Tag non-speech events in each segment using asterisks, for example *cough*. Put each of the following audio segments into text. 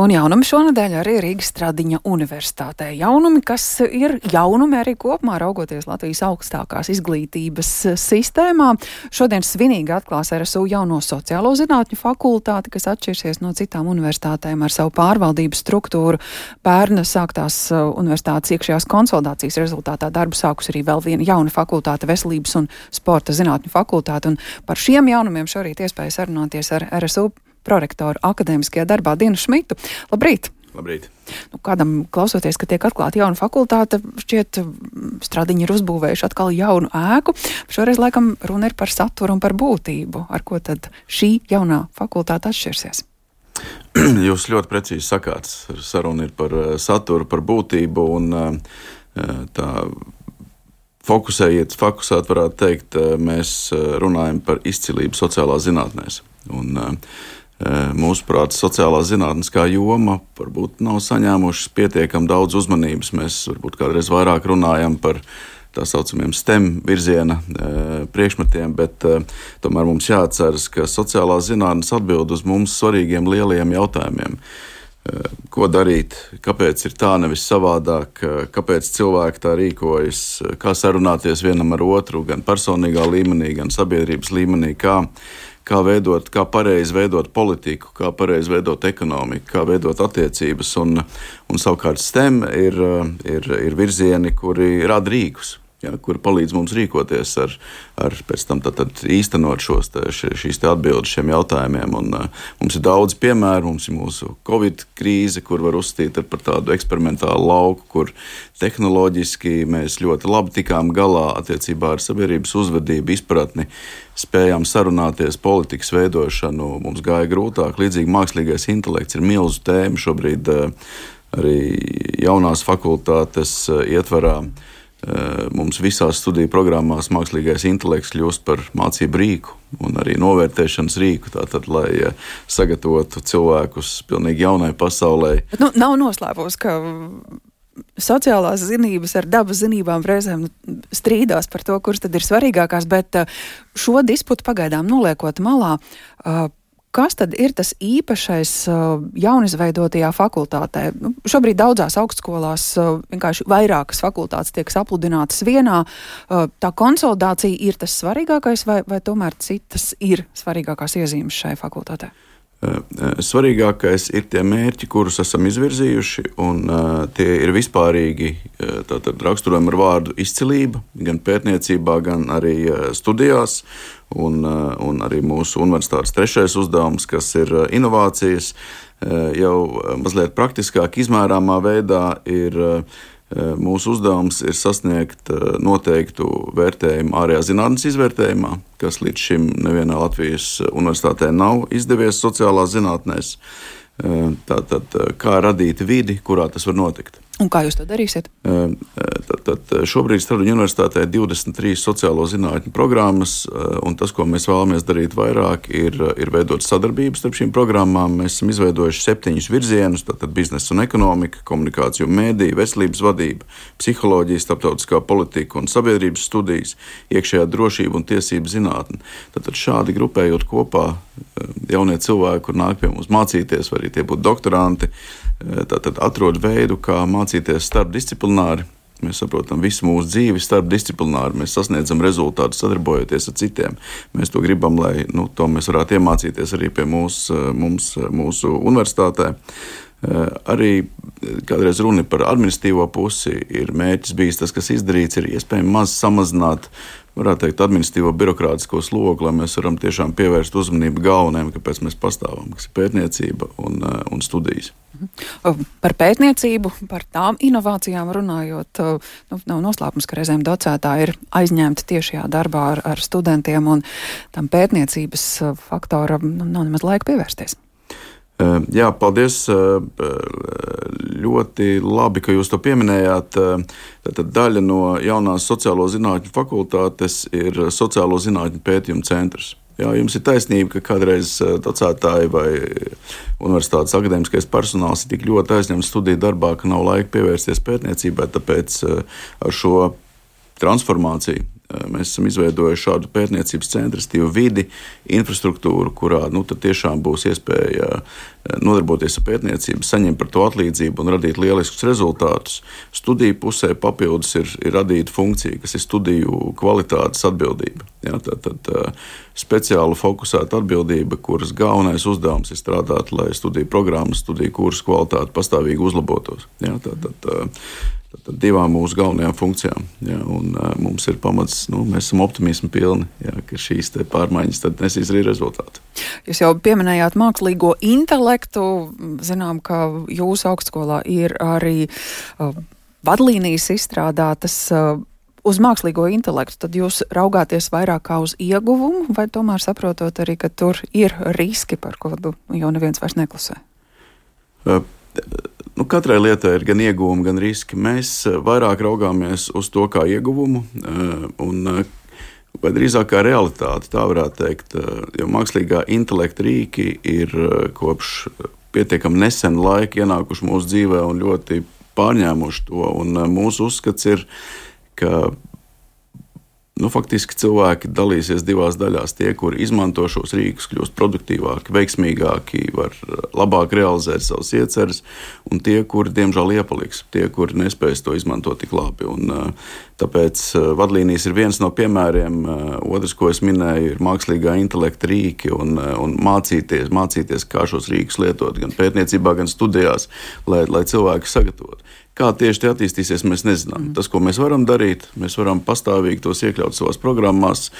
Un jaunumi šonadēļ arī Rīgas Stradiņa universitātē. Jaunumi, kas ir jaunumi arī kopumā raugoties Latvijas augstākās izglītības sistēmā. Šodien svinīgi atklās RSU jauno sociālo zinātņu fakultāti, kas atšķirsies no citām universitātēm ar savu pārvaldības struktūru. Pērna sāktās uh, universitātes iekšējās konsolidācijas rezultātā darbu sākus arī vēl viena jauna fakultāte veselības un sporta zinātņu fakultāte. Un par šiem jaunumiem šorīt iespēja sarunāties ar RSU prorektoru akadēmiskajā darbā Dienu Šmitu. Labrīt! Labrīt. Nu, kādam klausoties, ka tiek atklāta jauna fakultāte, šķiet, stradiņi ir uzbūvējuši atkal jaunu ēku. Šoreiz, laikam, runa ir par saturu un par būtību. Ar ko tad šī jaunā fakultāte atšķirsies? *clears throat* Jūs ļoti precīzi sakāt, saruna ir par eh, saturu, par būtību un eh, tā fokusējiet, fokusēt, varētu teikt, eh, mēs runājam par izcilību sociālās zinātnēs. Un, Mūsuprāt, sociālā zinātnē, kā joma, varbūt nav saņēmušas pietiekami daudz uzmanības. Mēs varbūt kādreiz vairāk runājam par tā saucamiem STEM virziena priekšmetiem, bet tomēr mums jāatceras, ka sociālā zinātnē atbild uz mums svarīgiem lieliem jautājumiem. Ko darīt, kāpēc ir tā, nevis savādāk, kāpēc cilvēki tā rīkojas, kā sarunāties vienam ar otru, gan personīgā līmenī, gan sabiedrības līmenī, kā kā veidot, kā pareizi veidot politiku, kā pareizi veidot ekonomiku, kā veidot attiecības. Un, un savukārt STEM ir, ir, ir virzieni, kuri rada rīkus ja, kuri palīdz mums rīkoties ar, ar pēc tam tad, tad īstenot šos, tā, šīs atbildes šiem jautājumiem. Un, uh, mums ir daudz piemēru, mums ir mūsu Covid krīze, kur var uzstīt par tādu eksperimentālu lauku, kur tehnoloģiski mēs ļoti labi tikām galā attiecībā ar sabiedrības uzvedību, izpratni, spējām sarunāties, politikas veidošanu. Mums gāja grūtāk, līdzīgi mākslīgais intelekts ir milzu tēma šobrīd uh, arī jaunās fakultātes uh, ietvarā. Eh, mums visās studiju programmās mākslīgais intelekts kļūst par mācību rīku un arī novērtēšanas rīku, tātad, lai eh, sagatavotu cilvēkus pilnīgi jaunai pasaulē. Bet, nu, nav noslēpums, ka sociālās zinības ar dabas zinībām reizēm strīdās par to, kuras tad ir svarīgākās, bet eh, šo disputu pagaidām noliekot malā, Kas tad ir tas īpašais uh, jaunizveidotajā fakultātē? Nu, šobrīd daudzās augstskolās uh, vienkārši vairākas fakultātes tiek sapludinātas vienā. Uh, tā konsolidācija ir tas svarīgākais, vai, vai tomēr citas ir svarīgākās iezīmes šai fakultātei? Svarīgākais ir tie mērķi, kurus esam izvirzījuši, un tie ir vispārīgi raksturojami ar vārdu izcilība, gan pētniecībā, gan arī studijās. Un, uh, un arī mūsu universitātes trešais uzdevums, kas ir uh, inovācijas, uh, jau mazliet praktiskāk izmērāmā veidā ir Eh, mūsu uzdevums ir sasniegt eh, noteiktu vērtējumu ārējā zinātnes izvērtējumā, kas līdz šim nevienā Latvijas universitātē nav izdevies sociālās zinātnēs. Eh, tātad, kā radīt vidi, kurā tas var notikt. Un kā jūs to darīsiet? Tad, tad šobrīd Stradiņa universitātē ir 23 sociālo zinātņu programmas, un tas, ko mēs vēlamies darīt vairāk, ir, ir veidot sadarbības starp šīm programmām. Mēs esam izveidojuši septiņus virzienus - biznesa un ekonomika, komunikācija un mēdīja, veselības vadība, psiholoģija, starptautiskā politika un sabiedrības studijas, iekšējā drošība un tiesību zinātne. Tātad šādi grupējot kopā jaunie cilvēki, kur nāk pie mums mācīties, vai arī tie būtu doktoranti, tātad atrod veidu, kā mācīties starpdisciplināri. Mēs saprotam visu mūsu dzīvi starpdisciplināri. Mēs sasniedzam rezultātus sadarbojoties ar citiem. Mēs to gribam, lai nu, to mēs varētu iemācīties arī pie mūs, mums, mūsu universitātē. Arī kādreiz runa par administratīvo pusi. Ir mērķis bijis tas, kas izdarīts, ir iespējams maz samazināt varētu teikt, administratīvo birokrātisko slogu, lai mēs varam tiešām pievērst uzmanību galvenajam, kāpēc mēs pastāvam, kas ir pētniecība un, eh, un studijas. Mhm. Par pētniecību, par tām inovācijām runājot, nu, nav noslēpums, ka reizēm docētāji ir aizņemti tiešajā darbā ar, ar studentiem, un tam pētniecības faktoram nu, nav nemaz laika pievērsties. Jā, paldies. Ļoti labi, ka jūs to pieminējāt. Tad daļa no jaunās sociālo zinātņu fakultātes ir sociālo zinātņu pētījumu centrs. Jā, jums ir taisnība, ka kādreiz docētāji vai universitātes akadēmiskais personāls ir tik ļoti aizņemts studiju darbā, ka nav laika pievērsties pētniecībai. Tāpēc ar šo transformāciju mēs esam izveidojuši šādu pētniecības centru, vidi, infrastruktūru, kurā nu, tiešām būs iespēja nodarboties ar pētniecību, saņemt par to atlīdzību un radīt lieliskus rezultātus. Studiju pusē papildus ir, ir radīta funkcija, kas ir studiju kvalitātes atbildība. Ja, tad, tad speciāli fokusēta atbildība, kuras galvenais uzdevums ir strādāt, lai studiju programmas, studiju kursu kvalitāte pastāvīgi uzlabotos. Ja, tad, tad, tad divām mūsu galvenajām funkcijām. Ja, un, uh, mums ir pamats, nu, mēs esam optimismi pilni, ja, ka šīs pārmaiņas nesīs arī rezultātu. Jūs jau pieminējāt mākslīgo intelektu. Zinām, ka jūsu augstskolā ir arī uh, vadlīnijas izstrādātas. Uh, Uz mākslīgo intelektu tad jūs raugāties vairāk kā uz ieguvumu, vai tomēr saprotot arī, ka tur ir riski, par ko jau neviens vairs neklusē? Uh, Nu, katrai lietai ir gan ieguvumi, gan riski. Mēs eh, vairāk raugāmies uz to kā ieguvumu, eh, un, eh, vai drīzāk kā realitāti, tā varētu teikt. Jo mākslīgā intelekta rīki ir kopš pietiekami nesena laika ienākuši mūsu dzīvē un ļoti pārņēmuši to. Un mūsu uzskats ir, ka Nu, faktiski cilvēki dalīsies divās daļās. Tie, kuri izmanto šos rīkus, kļūst produktīvāki, veiksmīgāki, var eh, labāk realizēt savus ieceres, un tie, kuri diemžēl iepaliks, tie, kuri nespēs to izmantot tik labi. Un, eh, tāpēc eh, vadlīnijas ir viens no piemēriem. Otrs, ko es minēju, ir mākslīgā intelekta rīki un, un mācīties, mācīties, kā šos rīkus lietot gan pētniecībā, gan studijās, lai, lai cilvēki sagatavotu. Kā tieši tie attīstīsies, mēs nezinām. Mm. Tas, ko mēs varam darīt, mēs varam pastāvīgi tos iekļaut savās programmās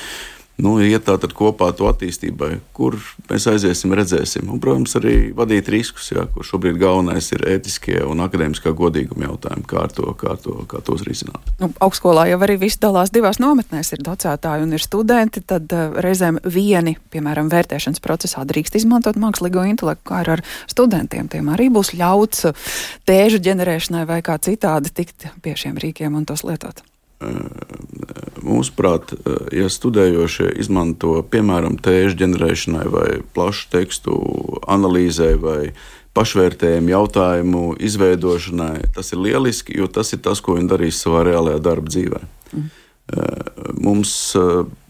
nu, iet tātad kopā to attīstībai, kur mēs aiziesim, redzēsim. Un, protams, arī vadīt riskus, jā, kur šobrīd galvenais ir ētiskie un akadēmiskā godīguma jautājumi, kā, to, kā, to, kā tos risināt. Nu, augstskolā jau arī viss dalās divās nometnēs. Ir docētāji un ir studenti. Tad uh, reizēm vieni, piemēram, vērtēšanas procesā drīkst izmantot mākslīgo intelektu, kā ar studentiem. Tiem arī būs ļauts tēžu ģenerēšanai vai kā citādi tikt pie šiem rīkiem un tos lietot. Mūsuprāt, ja studējošie izmanto piemēram tēžu ģenerēšanai vai plašu tekstu analīzē vai pašvērtējumu jautājumu izveidošanai, tas ir lieliski, jo tas ir tas, ko viņi darīs savā reālajā darba dzīvē. Mm. Mums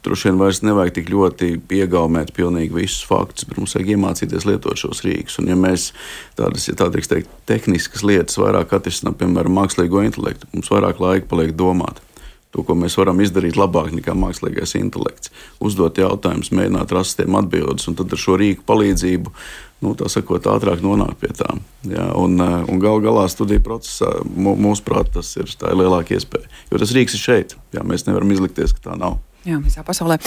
droši vien vairs nevajag tik ļoti iegaumēt pilnīgi visus faktus, bet mums vajag iemācīties lietot šos rīkus. Un, ja mēs tādas, ja tā teikt, tehniskas lietas vairāk atrisinām, piemēram, mākslīgo intelektu, mums vairāk laika paliek domāt to, ko mēs varam izdarīt labāk nekā mākslīgais intelekts. Uzdot jautājumus, mēģināt rast tiem atbildes, un tad ar šo rīku palīdzību, nu, tā sakot, ātrāk nonākt pie tām. Ja, un eh, un gal galā studiju procesā, mūsuprāt, tas ir tā ir lielāka iespēja. Jo tas rīks ir šeit, ja mēs nevaram izlikties, ka tā nav. Jā, visā pasaulē.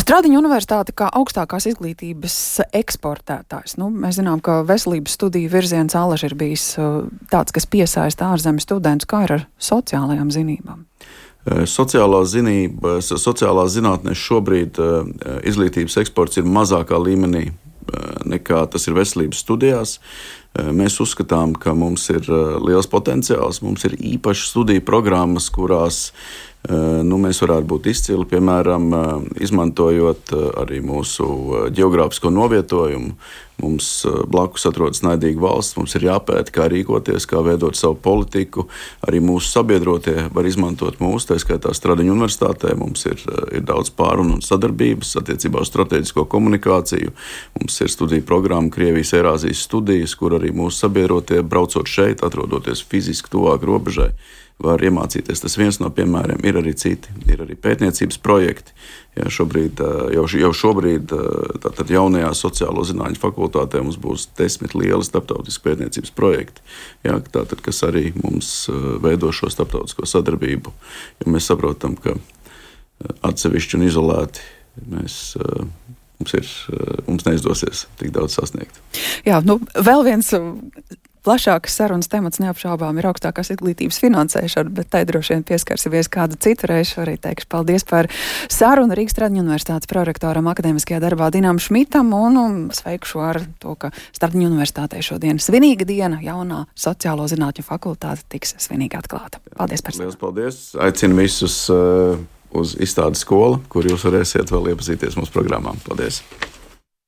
Stradiņa universitāte kā augstākās izglītības eksportētājs. Nu, mēs zinām, ka veselības studiju virziens alaži ir bijis eh, tāds, kas piesaista ārzemju studentus, kā ir ar sociālajām zinībām. Eh, sociālās zinības, sociālās zinātnēs šobrīd eh, izglītības eksports ir mazākā līmenī eh, nekā tas ir veselības studijās. Mēs uzskatām, ka mums ir liels potenciāls, mums ir īpašas studiju programmas, kurās nu, mēs varētu būt izcili, piemēram, izmantojot arī mūsu geogrāfisko novietojumu. Mums blakus atrodas naidīga valsts, mums ir jāpēta, kā rīkoties, kā veidot savu politiku. Arī mūsu sabiedrotie var izmantot mūsu, tā skaitā Stradiņu universitātē. Mums ir, ir daudz pārunu un sadarbības attiecībā uz strateģisko komunikāciju. Mums ir studiju programma Krievijas Eirāzijas studijas, kur arī mūsu sabiedrotie braucot šeit, atrodoties fiziski tuvāk robežai var iemācīties. Tas viens no piemēriem ir arī citi. Ir arī pētniecības projekti. Ja šobrīd, jau, jau šobrīd tātad jaunajā sociālo zinātņu fakultātē mums būs desmit lieli starptautiski pētniecības projekti, ja, tātad, kas arī mums veido šo starptautisko sadarbību. Jo mēs saprotam, ka atsevišķi un izolēti mēs mums, ir, mums neizdosies tik daudz sasniegt. Jā, nu, vēl viens Plašākas sarunas temats neapšaubām ir augstākās izglītības finansēšana, bet tai droši vien pieskarsimies kādu citu reizi. Arī teikšu paldies par sarunu Rīgas Tradiņu universitātes prorektoram akadēmiskajā darbā Dinam Šmitam un, un sveikšu ar to, ka Stardiņu universitātei šodien svinīga diena jaunā sociālo zinātņu fakultāte tiks svinīgi atklāta. Paldies par sarunu. Paldies! Aicinu visus uh, uz izstādes skolu, kur jūs varēsiet vēl iepazīties mūsu programmām. Paldies!